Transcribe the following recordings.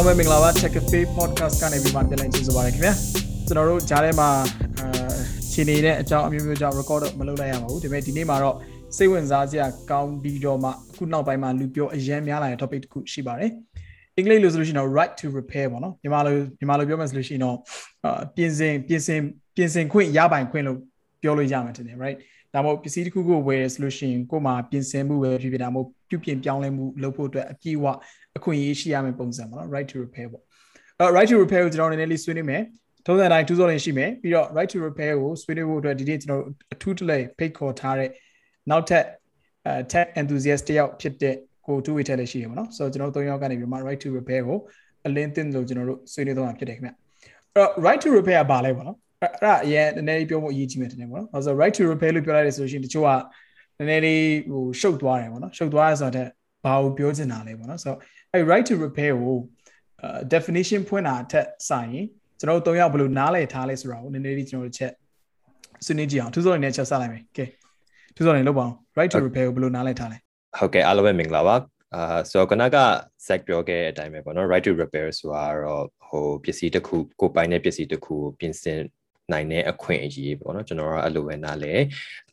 အားလုံးပဲမင်္ဂလာပါ Tech Cafe Podcast ကနေပြီးမှပြန်လည်ကြိုဆိုပါရခင်ဗျာကျွန်တော်တို့ဂျားထဲမှာအာရှင်နေတဲ့အကြောင်းအမျိုးမျိုးကြောင့် record မလုပ်လိုက်ရပါဘူးဒါပေမဲ့ဒီနေ့မှာတော့စိတ်ဝင်စားစရာကောင်းပြီးတော့မှအခုနောက်ပိုင်းမှာလူပြောအရန်များလာတဲ့ topic တစ်ခုရှိပါတယ်အင်္ဂလိပ်လို့ဆိုလို့ရှိရင်တော့ right to repair ပေါ့နော်မြန်မာလိုမြန်မာလိုပြောမှဆိုလို့ရှိရင်တော့အာပြင်ဆင်ပြင်ဆင်ပြင်ဆင်ခွင့်ရပိုင်ခွင့်လို့ပြောလို့ရမှာတင်တယ် right ဒါမှမဟုတ်ပစ္စည်းတစ်ခုကိုဝယ်ရဆိုလို့ရှိရင်ကိုယ်မှာပြင်ဆင်မှုပဲဖြစ်ဖြစ်ဒါမှမဟုတ်ပြုပြင်ပြောင်းလဲမှုလုပ်ဖို့အတွက်အပြည့်အဝ အခွင့်အရေးရှိရမယ့်ပုံစံပေါ့နော် right to repair ပေါ့အဲ right to repair ကိုကျွန်တော်နည်းနည်းလေးဆွေးနွေးမယ်ထုံးစံတိုင်း2စောလင်ရှိမယ်ပြီးတော့ right to repair ကိုဆွေးနွေးဖို့အတွက်ဒီနေ့ကျွန်တော်အထူးတလဲဖိတ်ခေါ်ထားတဲ့နောက်ထပ်အဲ tech enthusiast တယောက်ဖြစ်တဲ့ကိုတူဝေထက်လည်းရှိရပါတော့ဆိုတော့ကျွန်တော်တို့၃ယောက်ကနေပြီးမှ right to repair ကိုအလင်းသင့်လို့ကျွန်တော်တို့ဆွေးနွေးတော့မှာဖြစ်တယ်ခင်ဗျအဲ့တော့ right to repair ကဘာလဲပေါ့နော်အဲ့ဒါအရင်နည်းနည်းပြောဖို့အရေးကြီးမယ်တင်တယ်ပေါ့နော်။ဆိုတော့ right to repair လို့ပြောလိုက်တယ်ဆိုလို့ရှိရင်တချို့ကနည်းနည်းလေးဟိုရှုပ်သွားတယ်ပေါ့နော်။ရှုပ်သွားရဆိုတော့ဘာကိုပြောချင်တာလဲပေါ့နော်။ဆိုတော့ အဲ့ right to repair ကို definition ဖွင့်တာအထက်စာရင်ကျွန်တော်တို့၃ယောက်ဘယ်လိုနားလည်ထားလဲဆိုတာကိုနည်းနည်းလေးကျွန်တော်တို့ချက်ဆွေးနွေးကြည့်အောင်သူစောနေနဲ့ချက်ဆက်လိုက်မယ်။ Okay ။သူစောနေလောက်ပါအောင် right to repair ကိုဘယ်လိုနားလည်ထားလဲ။ဟုတ်ကဲ့အားလုံးပဲမင်္ဂလာပါ။အာဆိုတော့ခဏက sec ပြောခဲ့တဲ့အတိုင်းပဲပေါ့နော် right to repair ဆိုတာတော့ဟိုပစ္စည်းတစ်ခုကိုပိုင်တဲ့ပစ္စည်းတစ်ခုကိုပြင်ဆင် နိုင်တဲ့အခွင့်အရေးပေါ့နော်ကျွန်တော်ကအဲ့လိုပဲနားလဲ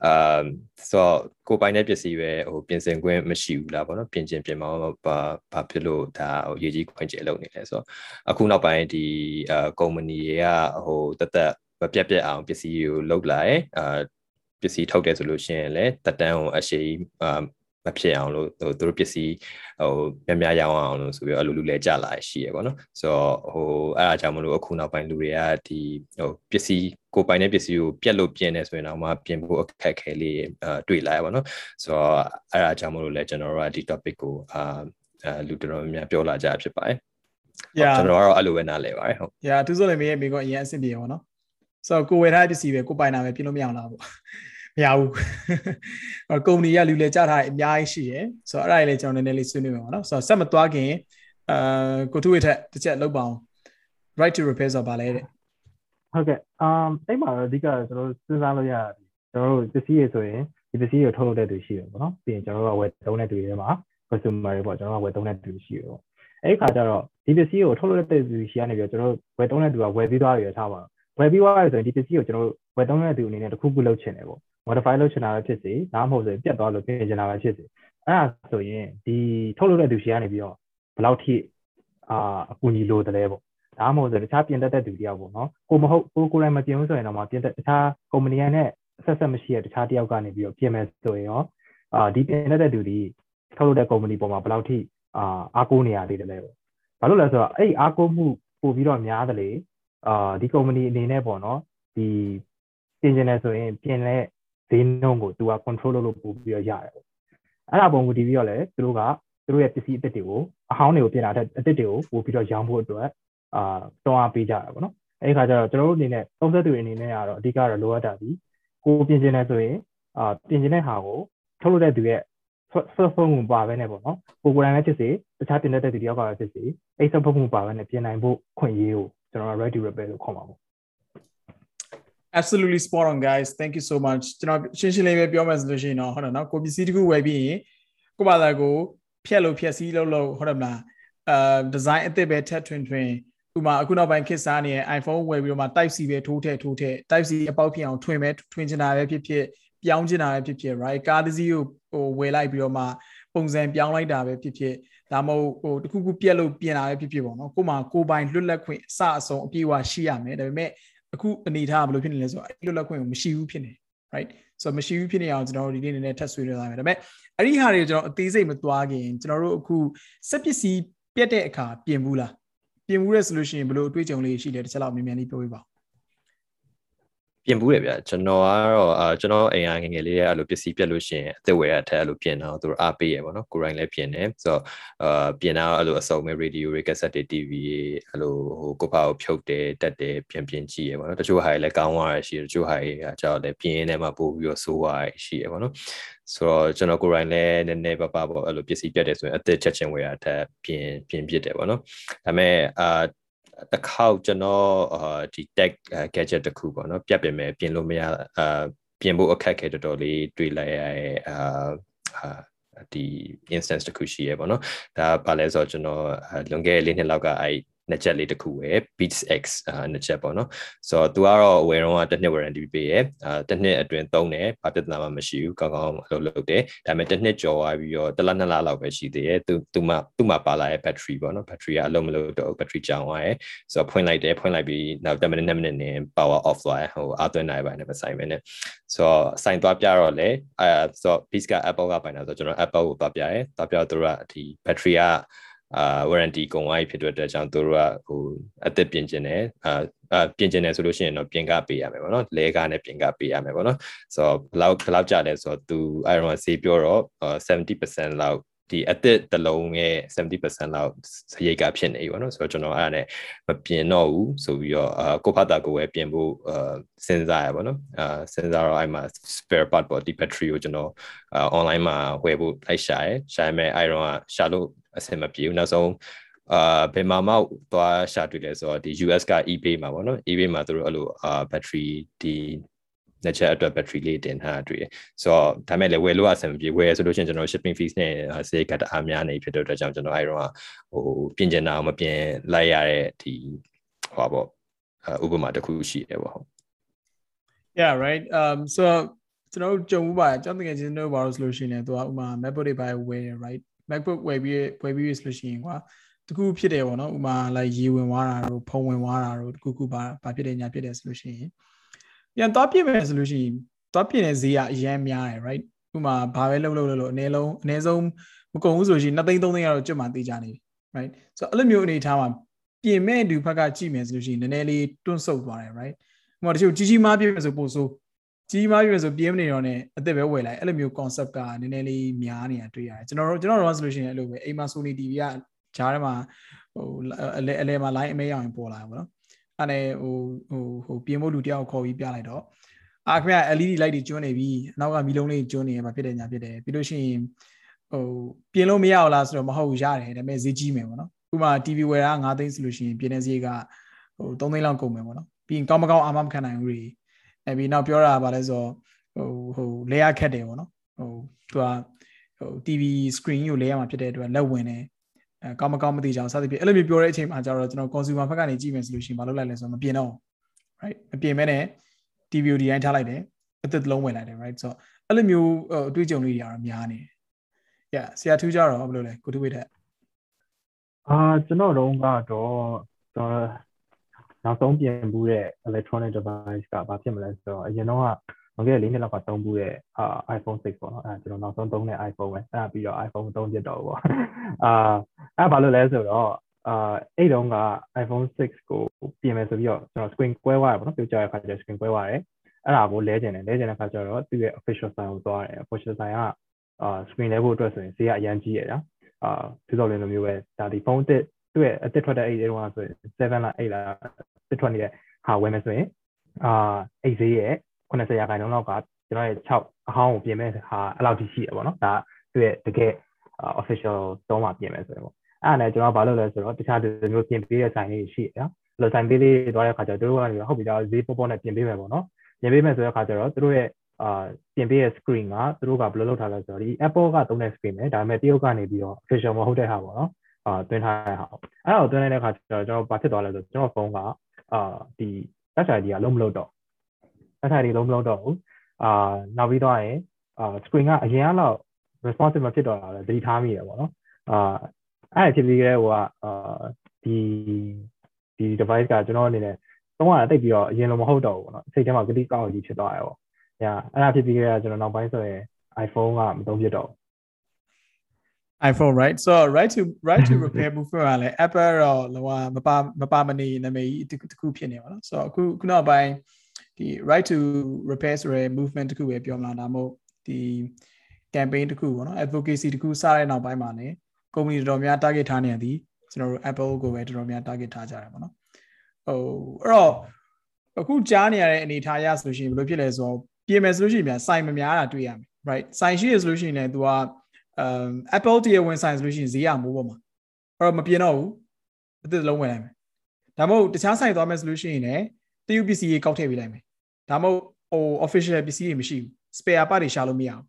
အာဆိုတော့ကိုပိုင်တဲ့ပစ္စည်းပဲဟိုပြင်ဆင်ခွင့်မရှိဘူးလားပေါ့နော်ပြင်ကျင်ပြင်မောင်းဘာဘာဖြစ်လို့ဒါဟိုရေးကြီးခွင့်ကျလုပ်နေလဲဆိုတော့အခုနောက်ပိုင်းဒီအာကုမ္ပဏီတွေကဟိုတသက်မပြတ်ပြတ်အောင်ပစ္စည်းကိုလုပ်လာတယ်အာပစ္စည်းထုတ်တယ်ဆိုလို့ရှိရင်လည်းတက်တန်းကိုအရှိအာ မဖြစ်အောင်လို့ဟိုသူတို့ပစ္စည်းဟိုများများရောင်းအောင်လို့ဆိုပြီးတော့အလိုလူလဲကြလာရှိရပေါ့နော်ဆိုတော့ဟိုအဲ့အားကြောင့်မလို့အခုနောက်ပိုင်းလူတွေကဒီဟိုပစ္စည်းကိုပိုင်တဲ့ပစ္စည်းကိုပြက်လို့ပြင်နေဆိုရင်တော့မှပြင်ဖို့အခက်ခဲလေးအာတွေ့လာရပါတော့ဆိုတော့အဲ့အားကြောင့်မလို့လဲကျွန်တော်တို့ကဒီ topic ကိုအာလူတော်များများပြောလာကြဖြစ်ပါတယ် Yeah ကျွန်တော်ကတော့အဲ့လိုပဲနားလဲပါတယ်ဟုတ် Yeah သူဆိုလည်းမင်းရဲ့မိကအရင်အဆင်ပြေပါတော့ဆိုတော့ကိုဝယ်ထားတဲ့ပစ္စည်းပဲကိုပိုင်တာပဲပြင်လို့မရအောင်လားပေါ့ မရဘူးကုမ္ပဏီကလူလေကြထားအများကြီးရှိရယ်ဆိုတော့အဲ့ဒါလေးကျွန်တော်နည်းနည်းလေးဆွေးနွေးမယ်ပေါ့နော်ဆိုတော့ဆက်မသွားခင်အာကိုထုဝေထက်တစ်ချက်လောက်ပါအောင် right to repair ဆိုတာဘာလဲတဲ့ဟုတ်ကဲ့အမ်အဲ့မှာအဓိကကျွန်တော်တို့စဉ်းစားလို့ရတယ်ကျွန်တော်တို့ပစ္စည်းရဆိုရင်ဒီပစ္စည်းကိုထုတ်လုပ်တဲ့သူရှိတယ်ပေါ့နော်ပြီးရင်ကျွန်တော်တို့ကဝယ်သုံးတဲ့သူတွေထဲမှာ consumer တွေပေါ့ကျွန်တော်တို့ကဝယ်သုံးတဲ့သူရှိတယ်ပေါ့အဲ့ဒီခါကျတော့ဒီပစ္စည်းကိုထုတ်လုပ်တဲ့သူရှိရနေပြီးတော့ကျွန်တော်တို့ဝယ်သုံးတဲ့သူကဝယ်ပြီးသွားပြီထားပါဝယ်ပြီးသွားပြီဆိုရင်ဒီပစ္စည်းကိုကျွန်တော်တို့ဝယ်သုံးတဲ့သူအနေနဲ့တစ်ခုခုလုပ်ချင်တယ်ပေါ့ modify လုပ်ချင်တာပဲဖြစ်စေဒါမှမဟုတ်ဆိုရင်ပြတ်သွားလို့ပြင်ချင်တာပဲဖြစ်စေအဲ့ဒါဆိုရင်ဒီထုတ်လုပ်တဲ့သူရှိရနေပြီးတော့ဘယ်လောက်ထိအာအကူအညီလိုတယ်လဲပေါ့ဒါမှမဟုတ်ဆိုတခြားပြင်တတ်တဲ့သူတယောက်ပေါ့နော်ကိုမဟုတ်ကိုကိုယ်တိုင်မပြင်ဘူးဆိုရင်တော့မပြင်တတ်တခြားကုမ္ပဏီနဲ့ဆက်ဆက်မရှိတဲ့တခြားတယောက်ကနေပြီးတော့ပြင်မယ်ဆိုရင်ရောအာဒီပြင်တတ်တဲ့သူဒီထုတ်လုပ်တဲ့ကုမ္ပဏီပေါ်မှာဘယ်လောက်ထိအာအားကိုးနေရသေးတယ်လဲပေါ့ဘာလို့လဲဆိုတော့အဲ့အားကိုးမှုပို့ပြီးတော့များတယ်လေအာဒီကုမ္ပဏီအနေနဲ့ပေါ့နော်ဒီပြင်ကျင်တယ်ဆိုရင်ပြင်တဲ့ ဈေးနှုန်းကိုသူက control လုပ်လို့ပို့ပြီးတော့ရတယ်ပေါ့အဲ့ဒါပုံမူတည်ပြီးတော့လည်းသူတို့ကသူတို့ရဲ့ပစ္စည်းအသစ်တွေကိုအဟောင်းတွေကိုပြင်တာတဲ့အသစ်တွေကိုပို့ပြီးတော့ရောင်းဖို့အတွက်အာတွန်းအားပေးကြတာပေါ့နော်အဲ့ဒီခါကျတော့ကျွန်တော်တို့အနေနဲ့သုံးသက်သူအနေနဲ့ကတော့အဓိကတော့လိုအပ်တာဒီကိုပြင်ကျင်နေဆိုရင်အာပြင်ကျင်တဲ့ဟာကိုထုတ်လုပ်တဲ့သူရဲ့ဆွတ်ဖုံးမှုပါပဲနဲ့ပေါ့နော်ကိုကိုယ်တိုင်လည်းဖြစ်စေတခြားပြင်တဲ့သူတယောက်ကလည်းဖြစ်စေအဲ့ဆွတ်ဖုံးမှုပါပဲနဲ့ပြင်နိုင်ဖို့ခွင့်ရေးကိုကျွန်တော် ready repair လို့ခေါ်ပါဘူး absolutely spot on guys thank you so much ကျွန်တော်ရှင်းရှင်းလေးပဲပြောမယ်ဆိုလို့ရှိရင်တော့ဟုတ်တယ်နော်ကိုပစ္စည်းတစ်ခုဝယ်ပြီးရင်ကိုဘာသာကိုဖြက်လို့ဖြက်စီးလို့လို့ဟုတ်တယ်မလားအာ design အသစ်ပဲထပ်ထွင်ထွင်ဥမာအခုနောက်ပိုင်းခေတ်စားနေတဲ့ iPhone ဝယ်ပြီးတော့မှ Type C ပဲထိုးထည့်ထိုးထည့် Type C အပေါက်ဖြစ်အောင်ထွင်ပဲထွင်ချင်တာပဲဖြစ်ဖြစ်ပြောင်းချင်တာပဲဖြစ်ဖြစ် right ကားတစ်စီးကိုဟိုဝယ်လိုက်ပြီးတော့မှပုံစံပြောင်းလိုက်တာပဲဖြစ်ဖြစ်ဒါမှမဟုတ်ဟိုတခုခုပြက်လို့ပြင်တာပဲဖြစ်ဖြစ်ပေါ့နော်ကိုမှကိုပိုင်လွတ်လပ်ခွင့်အစအဆုံးအပြည့်အဝရှိရမယ်ဒါပေမဲ့ အခုအနေထားဘယ်လိုဖြစ်နေလဲဆိုတော့အဲ့လွတ်လပ်ခွင့်ကိုမရှိဘူးဖြစ်နေ right ဆိုတော့မရှိဘူးဖြစ်နေအောင်ကျွန်တော်တို့ဒီနေ့နည်းနည်းထပ်ဆွေးနွေးသွားမယ်ဒါပေမဲ့အဲ့ဒီဟာတွေကိုကျွန်တော်အသေးစိတ်မသွားခင်ကျွန်တော်တို့အခုစက်ပစ္စည်းပြက်တဲ့အခါပြင်ဘူးလားပြင်ဘူးရဲဆိုလို့ရှိရင်ဘယ်လိုအတွေ့အကြုံလေးရှိလဲတစ်ချက်လောက်မြန်မြန်လေးပြောပြပါဦး ပြင်ဘူးတယ်ဗျကျွန်တော်ကတော့အာကျွန်တော်အိမ်ကငငယ်လေးရဲ့အဲ့လိုပစ္စည်းပြက်လို့ရှိရင်အသက်ဝယ်ရအထက်အဲ့လိုပြင်တော့သူတို့အားပေးရပေါ့နော်ကိုရိုင်းလည်းပြင်တယ်ဆိုတော့အာပြင်တာအဲ့လိုအစုံမဲ့ရေဒီယိုတွေကက်ဆက်တွေ TV အဲ့လိုဟိုကိုပါကိုဖြုတ်တယ်တက်တယ်ပြင်ပြင်ကြည့်ရပေါ့နော်တချို့ဟာတွေလည်းကောင်းသွားရရှိတယ်တချို့ဟာတွေကကြောက်လည်းပြင်းနေမှာပို့ပြီးတော့ဆိုးသွားရရှိရပေါ့နော်ဆိုတော့ကျွန်တော်ကိုယ်တိုင်လည်းနည်းနည်းပါးပါပေါ့အဲ့လိုပစ္စည်းပြတ်တယ်ဆိုရင်အသက်ချက်ချင်းဝယ်ရတဲ့ပြင်ပြင်ပြစ်တယ်ပေါ့နော်ဒါပေမဲ့အာ တစ်ခေါက်ကျွန်တော်အာဒီ tech gadget တခုပေါ့နော်ပြတ်ပြင်မဲ့ပြင်လို့မရအာပြင်ဖို့အခက်ခဲတော်တော်လေးတွေ့လိုက်ရရဲ့အာဒီ instance တစ်ခုရှိရပေါ့နော်ဒါဘာလဲဆိုတော့ကျွန်တော်လွန်ခဲ့တဲ့လေးနှစ်လောက်ကအဲ့ နှစ်ချက်လေးတစ်ခုပဲ Beats X နှစ်ချက်ပေါ့နော်ဆိုတော့ तू ကတော့ဝယ်တော့တစ်နှစ် warranty ပေးရဲအာတစ်နှစ်အတွင်းသုံးတယ်ဘာပြဿနာမှမရှိဘူးကောင်းကောင်းအလုပ်လုပ်တယ်ဒါပေမဲ့တစ်နှစ်ကျော်သွားပြီးတော့တစ်လနှစ်လလောက်ပဲရှိသေးတယ်သူသူမှသူမှပါလာရဲ့ battery ပေါ့နော် battery ကအလုံးမလို့တော့ battery ကြောင်သွားရဲဆိုတော့ဖွင့်လိုက်တယ်ဖွင့်လိုက်ပြီးနောက်10မိနစ်2မိနစ်နဲ့ power off သွားရဲဟိုအာသွင်းနိုင်ပါနဲ့မဆိုင်ပဲနဲ့ဆိုတော့ဆိုင်သွားပြတော့လေအဲဆိုတော့ Beats က Apple ကပိုင်တာဆိုတော့ကျွန်တော် Apple ကိုသွားပြရဲသွားပြတော့သူကဒီ battery က အာ warranty ကုန်သွားပြီဖြစ်တဲ့အတွက်ကြောင့်တို့ကဟိုအသက်ပြင်ကျင်တယ်အာအာပြင်ကျင်တယ်ဆိုလို့ရှိရင်တော့ပြင်ကပေးရမယ်ပေါ့နော်လဲကားနဲ့ပြင်ကပေးရမယ်ပေါ့နော်ဆိုတော့ဘယ်လောက်ဘယ်လောက်ကြလဲဆိုတော့သူအဲ့တော့ဈေးပြောတော့70%လောက် ဒီအသက်တလုံးရဲ့70%လောက်စရိတ်ကဖြစ်နေပြီပေါ့နော်ဆိုတော့ကျွန်တော်အဲ့ဒါနဲ့မပြင်တော့ဘူးဆိုပြီးတော့အာကိုဖတ်တာကိုပဲပြင်ဖို့အာစဉ်းစားရပါတော့အာစဉ်းစားတော့အဲ့မှာ spare part ပေါ့ဒီ battery ကိုကျွန်တော်အာ online မှာဝယ်ဖို့လိုက်ရှာရရှာရမယ်အဲ့တော့ရှာလို့အဆင်မပြေဘူးနောက်ဆုံးအာဘယ်မှာမှသွားရှာတွေ့လဲဆိုတော့ဒီ US က eBay မှာပေါ့နော် eBay မှာသူတို့အဲ့လိုအာ battery ဒီ နှစ်ချက်အတွက် battery လေးတင်ထားတွေ့တယ်ဆိုတော့ဒါမဲ့လည်းဝယ်လို့အဆင်မပြေဝယ်ဆိုလို့ရှိရင်ကျွန်တော် shipping fees နဲ့စရိတ်ကတအားများနေဖြစ်တဲ့အတွက်ကြောင့်ကျွန်တော်အဲ့တော့ဟိုပြင်ကျင်တာမပြင်လိုက်ရတဲ့ဒီဟောပေါ့ဥပမာတစ်ခုရှိတယ်ပေါ့ဟုတ် Yeah right um so ကျွန်တော်တို့ကြုံဥပါကျွန်တော်တကယ်ချင်းတို့ဘာလို့ဆိုလို့ရှိရင်သူကဥမာ MacBook တွေပါဝယ် right MacBook ဝယ်ပြီးဝယ်ပြီးဆိုလို့ရှိရင်ကွာတခုဖြစ်တယ်ပေါ့နော်ဥမာ like ရေဝင်သွားတာတို့ဖုံဝင်သွားတာတို့တခုခုပါဘာဖြစ်တယ်ညာဖြစ်တယ်ဆိုလို့ရှိရင် ပြန်သွားပြမယ်ဆိုလို့ရှိရင်သွားပြတဲ့ဈေးကအရန်များတယ် right ဥမာဘာပဲလုပ်လုပ်လို့အနည်းလုံးအနည်းဆုံးမကုန်ဘူးဆိုလို့ရှိရင်2သိန်း3သိန်းကတော့ကျွတ်မှသေးကြနေပြီ right ဆိုတော့အဲ့လိုမျိုးအနေထားမှာပြင်မဲ့သူဘက်ကကြည့်မယ်ဆိုလို့ရှိရင်နည်းနည်းလေးတွန့်ဆုတ်သွားတယ် right ဥမာတချို့ကြီးကြီးမားပြည့်မယ်ဆိုပို့ဆိုကြီးမားပြည့်မယ်ဆိုပြင်းမနေတော့နဲ့အသက်ပဲဝယ်လိုက်အဲ့လိုမျိုး concept ကနည်းနည်းလေးများနေတာတွေ့ရတယ်ကျွန်တော်တို့ကျွန်တော်တို့ဆိုလို့ရှိရင်အဲ့လိုပဲအိမ်မှာ Sony TV ကဂျားထဲမှာဟိုအလဲအလဲမှာ line အမဲရောင်ပေါ်လာပါတော့ အဲ့နဲ့ဟိုဟိုဟိုပြင်ဖို့လူတယောက်ခေါ်ပြီးပြလိုက်တော့အာခင်ဗျ LED light တွေကျွန်းနေပြီအနောက်ကမီလုံးလေးကျွန်းနေရမှာဖြစ်တယ်ညာဖြစ်တယ်ပြီးလို့ရှိရင်ဟိုပြင်လို့မရအောင်လားဆိုတော့မဟုတ်ရတယ်ဒါပေမဲ့ဈေးကြီးမယ်ပေါ့နော်ဥပမာ TV ဝယ်တာ9သိန်းဆိုလို့ရှိရင်ပြင်တဲ့ဈေးကဟို3သိန်းလောက်ကုန်မယ်ပေါ့နော်ပြီးရင်ကောင်းမကောင်းအာမမခံနိုင်ဘူးတွေအဲပြီးနောက်ပြောတာဗာလဲဆိုတော့ဟိုဟိုလဲရခက်တယ်ပေါ့နော်ဟိုသူကဟို TV screen ကိုလဲရမှာဖြစ်တဲ့အတွက်လက်ဝင်တယ် အဲကောင်းမကောင်းမသိကြအောင်စသဖြင့်အဲ့လိုမျိုးပြောတဲ့အချိန်မှာကျတော့ကျွန်တော် consumer ဘက်ကနေကြည့်မယ်ဆိုလို့ရှိရင်မလုပ်လိုက်လဲဆိုတော့မပြင်တော့ right မပြင်မဲနဲ့ TV ကိုဒီတိုင်းထားလိုက်တယ်အသက်လုံးဝင်လိုက်တယ် right ဆိုတော့အဲ့လိုမျိုးအတွေ့အကြုံလေးတွေကတော့များနေတယ် yeah ဆရာထူးကြတော့ဘယ်လိုလဲကိုတူဝိတဲ့အာကျွန်တော်တို့ကတော့ကျွန်တော်နောက်ဆုံးပြင်ဘူးတဲ့ electronic device ကဘာဖြစ်မလဲဆိုတော့အရင်တော့က ငွေလေးနှစ်လောက်ကသုံးဘူးတဲ့အာ iPhone 6ပေါ့နော်အဲကျွန်တော်နောက်ဆုံးသုံးတဲ့ iPhone ပဲအဲပြီးတော့ iPhone မသုံးဖြစ်တော့ဘူးပေါ့အာအဲဘာလို့လဲဆိုတော့အာအဲ့တုန်းက iPhone 6ကိုပြင်မယ်ဆိုပြီးတော့ကျွန်တော် screen ကွဲသွားတယ်ပေါ့နော်ပြောကြရတဲ့အခါကျ screen ကွဲသွားတယ်အဲ့ဒါကိုလဲကျင်တယ်လဲကျင်တဲ့အခါကျတော့သူ့ရဲ့ official sign ကိုသွားတယ် official sign ကအာ screen လဲဖို့အတွက်ဆိုရင်ဈေးကအရန်ကြီးရတာအာသူတော်လည်းလိုမျိုးပဲဒါဒီဖုန်းတစ်သူ့ရဲ့အစ်စ်ထွက်တဲ့အဲ့ဒီတုန်းကဆိုရင်7လား8လားအစ်စ်ထွက်နေတဲ့ဟာဝယ်မယ်ဆိုရင်အာအဲ့ဈေးရဲ့ 80ရာခိုင်နှုန်းလောက်ကကျွန်တော်ရဲ့6အဟောင်းကိုပြင်မဲ့ဟာအဲ့လောက်ထိရှိရပါတော့ဒါသူ့ရဲ့တကယ် official သုံးမှာပြင်မယ်ဆိုရင်ပေါ့အဲ့ဒါနဲ့ကျွန်တော်ဘာလုပ်လဲဆိုတော့တခြားဒီမျိုးပြင်ပေးတဲ့ဆိုင်လေးရှိရနော်အဲ့လိုဆိုင်ပေးလေးသွားတဲ့ခါကျတော့တို့ကနေဟုတ်ပြီဒါဈေးပေါ်ပေါ်နဲ့ပြင်ပေးမယ်ပေါ့နော်ပြင်ပေးမယ်ဆိုတဲ့ခါကျတော့တို့ရဲ့အာပြင်ပေးတဲ့ screen ကသူတို့ကဘယ်လိုလုပ်ထားလဲဆိုတော့ဒီ Apple ကသုံးတဲ့ screen ပဲဒါပေမဲ့တရုတ်ကနေပြီးတော့ official မဟုတ်တဲ့ဟာပေါ့နော်အာတွင်းထားတဲ့ဟာအဲ့တော့တွင်းလိုက်တဲ့ခါကျတော့ကျွန်တော်ဘာဖြစ်သွားလဲဆိုတော့ကျွန်တော်ဖုန်းကအာဒီ touch ID ကလုံးမလို့တော့ touch ID လုံးမလို့တော့ဘူးအာနောက်ပြီးတော့ရင်အာ screen ကအရင်ကတော့ responsive မဖြစ်တော့တာလည်းသတိထားမိရပေါ့နော်အာအဲ့ဖြစ်ပြီးတဲ့ဟိုကအာဒီဒီ device ကကျွန်တော်အနေနဲ့တော့ကတိတ်ပြီးတော့အရင်လိုမဟုတ်တော့ဘူးပေါ့နော်စိတ်ထဲမှာကတိကောက်ကြီးဖြစ်သွားတယ်ပေါ့။ညာအဲ့ဒါဖြစ်ပြီးခဲ့တာကျွန်တော်နောက်ပိုင်းဆိုရင် iPhone ကမသုံးဖြစ်တော့ဘူး iPhone right so right to right to repair movement ကလည်း Apple တော့လောကမပါမပါမနေနာမည်ကြီးတစ်ခုဖြစ်နေပါတော့ဆိုတော့အခုခုနောက်ပိုင်း ဒီ right to repair ဆိုရယ် movement တစ်ခုပဲပြောမလားဒါမှမဟုတ်ဒီ campaign တစ်ခုပေါ့နော် advocacy တစ်ခုစတဲ့နောက်ပိုင်းမှာလည်း company တော်တော်များ target ထားနေရသည်ကျွန်တော်တို့ Apple ကိုပဲတော်တော်များ target ထားကြတယ်ပေါ့နော်ဟိုအဲ့တော့အခုကြားနေရတဲ့အနေထားရဆိုလို့ရှိရင်ဘယ်လိုဖြစ်လဲဆိုတော့ပြင်မယ်ဆိုလို့ရှိရင်ဆိုင်မများတာတွေ့ရမယ် right ဆိုင်ရှိရဆိုလို့ရှိရင်လည်း तू က um Apple တရားဝင်ဆိုင်ဆိုလို့ရှိရင်ဈေးရမိုးပေါ်မှာအဲ့တော့မပြင်တော့ဘူးအသစ်လုံးဝင်လိုက်မယ်ဒါမှမဟုတ်တခြားဆိုင်သွားမယ်ဆိုလို့ရှိရင်လည်းတရုတ်ပစ္စည်းကြီးကောက်ထည့်ပေးလိုက်မယ် ဒါမှမဟုတ်ဟို official ပစ္စည်းတွေမရှိဘူး spare part တွေရှာလို့မရဘူး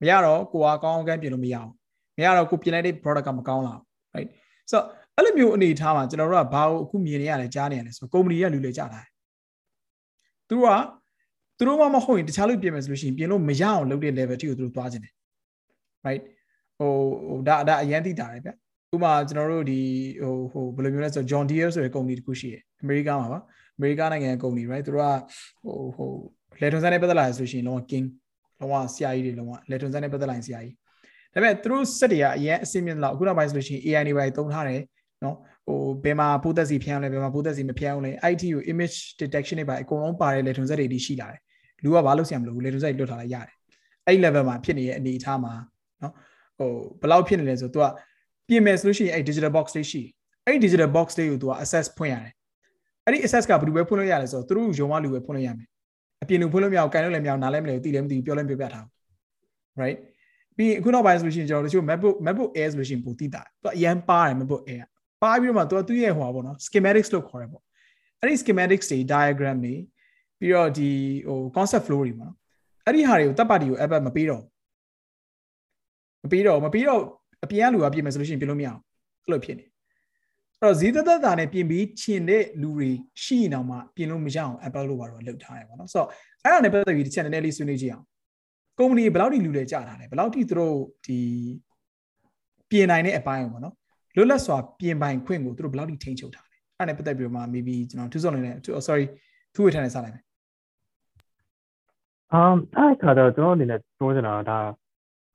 မမရတော့ကိုကကောင်းကောင်းကန်းပြင်လို့မရအောင်မရတော့ကိုပြင်လိုက်တဲ့ product ကမကောင်းလား right ဆိုတော့အဲ့လိုမျိုးအနေအထားမှာကျွန်တော်တို့ကဘာကိုအခုမြင်နေရလဲကြားနေရလဲဆိုကုမ္ပဏီကလူလေကြတာသူတို့ကသူတို့မှမဟုတ်ရင်တခြားလူပြင်မယ်ဆိုလို့ရှိရင်ပြင်လို့မရအောင်လုပ်တဲ့ level ထိကိုသူတို့သွားခြင်းတယ် right ဟိုဟိုဒါဒါအရန်သိတာတယ်ဗျဥပမာကျွန်တော်တို့ဒီဟိုဟိုဘယ်လိုမျိုးလဲဆိုတော့ John Deere ဆိုတဲ့ကုမ္ပဏီတစ်ခုရှိတယ်အမေရိကန်မှာပါ အမေရိကန်နိုင်ငံကုမ္ပဏီ right သူတို့ကဟိုဟိုလေထွန်ဆန်းနဲ့ပတ်သက်လာဆိုလို့ရှိရင်လုံးဝ king လုံးဝဆရာကြီးတွေလုံးဝလေထွန်ဆန်းနဲ့ပတ်သက်လာရင်ဆရာကြီးဒါပေမဲ့သူတို့စက်တွေကအရင်အဆင့်မြင့်လောက်အခုနောက်ပိုင်းဆိုလို့ရှိရင် AI တွေပါသုံးထားတယ်နော်ဟိုဘယ်မှာပိုးသက်စီဖျန်းလဲဘယ်မှာပိုးသက်စီမဖျန်းလဲ IT ကို image detection တွေပါအကုန်လုံးပါတဲ့လေထွန်စက်တွေဒီရှိလာတယ်လူကဘာလို့ဆရာမလို့လေထွန်စက်တွေလွတ်ထားလိုက်ရတယ်အဲ့ level မှာဖြစ်နေတဲ့အနေအထားမှာနော်ဟိုဘယ်လောက်ဖြစ်နေလဲဆိုတော့ तू ကပြင်မယ်ဆိုလို့ရှိရင်အဲ့ digital box လေးရှိအဲ့ digital box လေးကို तू က access ဖွင့်ရတယ် အဲ့ဒီ access ကဘယ်လိုပဲဖွင့်လို့ရလဲဆိုတော့သူတို့ရုံမလူပဲဖွင့်လို့ရမယ်အပြင်လူဖွင့်လို့မရအောင်ကန်လို့လည်းမရအောင်နားလည်းမလဲသိလည်းမသိဘူးပြောလည်းပြောပြထားဘူး right ပြီးအခုနောက်ပိုင်းဆိုလို့ရှိရင်ကျွန်တော်တို့ MacBook MacBook Air ဆိုလို့ရှိရင်ပိုသိတာသူအရန်ပါတယ် MacBook Air ပါပြီးတော့မှသူကသူ့ရဲ့ဟိုပါပေါ့နော် schematics လို့ခေါ်ရပေါ့အဲ့ဒီ schematics တွေ diagram တွေပြီးတော့ဒီဟို concept flow တွေပေါ့နော်အဲ့ဒီဟာတွေကိုတပ်ပါတီကို app မပေးတော့မပေးတော့မပေးတော့အပြင်ကလူကပြင်မယ်ဆိုလို့ရှိရင်ပြင်လို့မရအောင်အဲ့လိုဖြစ်နေအဲ့ တော့ဈေးသက်သက်တာနဲ့ပြင်ပြီးချင်တဲ့လူတွေရှိနေအောင်မှပြင်လို့မရအောင် Apple လို့ပါတော့လုပ်ထားတယ်ပေါ့နော်ဆိုတော့အဲ့ဒါနဲ့ပတ်သက်ပြီးတစ်ချက်နည်းနည်းလေးဆွေးနွေးကြည့်အောင်ကုမ္ပဏီဘယ်လောက်ထိလူတွေကြတာလဲဘယ်လောက်ထိသူတို့ဒီပြင်နိုင်တဲ့အပိုင်းပေါ့နော်လွတ်လပ်စွာပြင်ပိုင်ခွင့်ကိုသူတို့ဘယ်လောက်ထိထိန်းချုပ်ထားလဲအဲ့ဒါနဲ့ပတ်သက်ပြီးတော့မှ maybe ကျွန်တော်သူစောနေတယ် sorry သူ့ဝေထန်နဲ့စလိုက်မယ် um အဲ့ခါတော့ကျွန်တော်အနေနဲ့ပြောချင်တာဒါ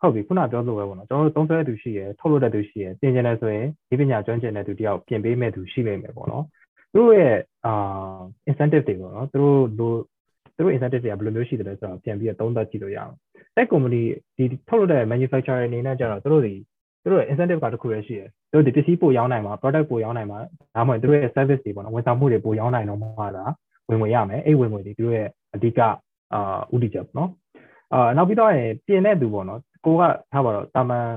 ဟုတ်ပြီခုနပြောလို့ပဲပေါ့နော်ကျွန်တော်တို့သုံးဆွဲတဲ့သူရှိရယ်ထုတ်လို့တဲ့သူရှိရယ်ပြင်ကျင်တယ်ဆိုရင်ဒီပညာကျွမ်းကျင်တဲ့သူတယောက်ပြင်ပေးမဲ့သူရှိလိမ့်မယ်ပေါ့နော်သူတို့ရဲ့အာ incentive တွေပေါ့နော်သူတို့လိုသူတို့ incentive တွေကဘယ်လိုမျိုးရှိတယ်လဲဆိုတော့ပြန်ပြီးတော့သုံးသပ်ကြည့်လို့ရအောင်တဲ့ company ဒီထုတ်လို့တဲ့ manufacturer အနေနဲ့ကျတော့သူတို့တွေသူတို့ရဲ့ incentive ကတစ်ခုရရှိရယ်သူတို့ဒီပစ္စည်းပို့ရောင်းနိုင်မှာ product ပို့ရောင်းနိုင်မှာဒါမှမဟုတ်သူတို့ရဲ့ service တွေပေါ့နော်ဝန်ဆောင်မှုတွေပို့ရောင်းနိုင်တော့မှာလားဝင်ဝင်ရမယ်အဲ့ဝင်ဝင်တွေသူတို့ရဲ့အဓိကအာဥတီချက်ပေါ့နော်အာနောက်ပြီးတော့ပြင်တဲ့သူပေါ့နော် ကိုကထားပါတော့တာမန်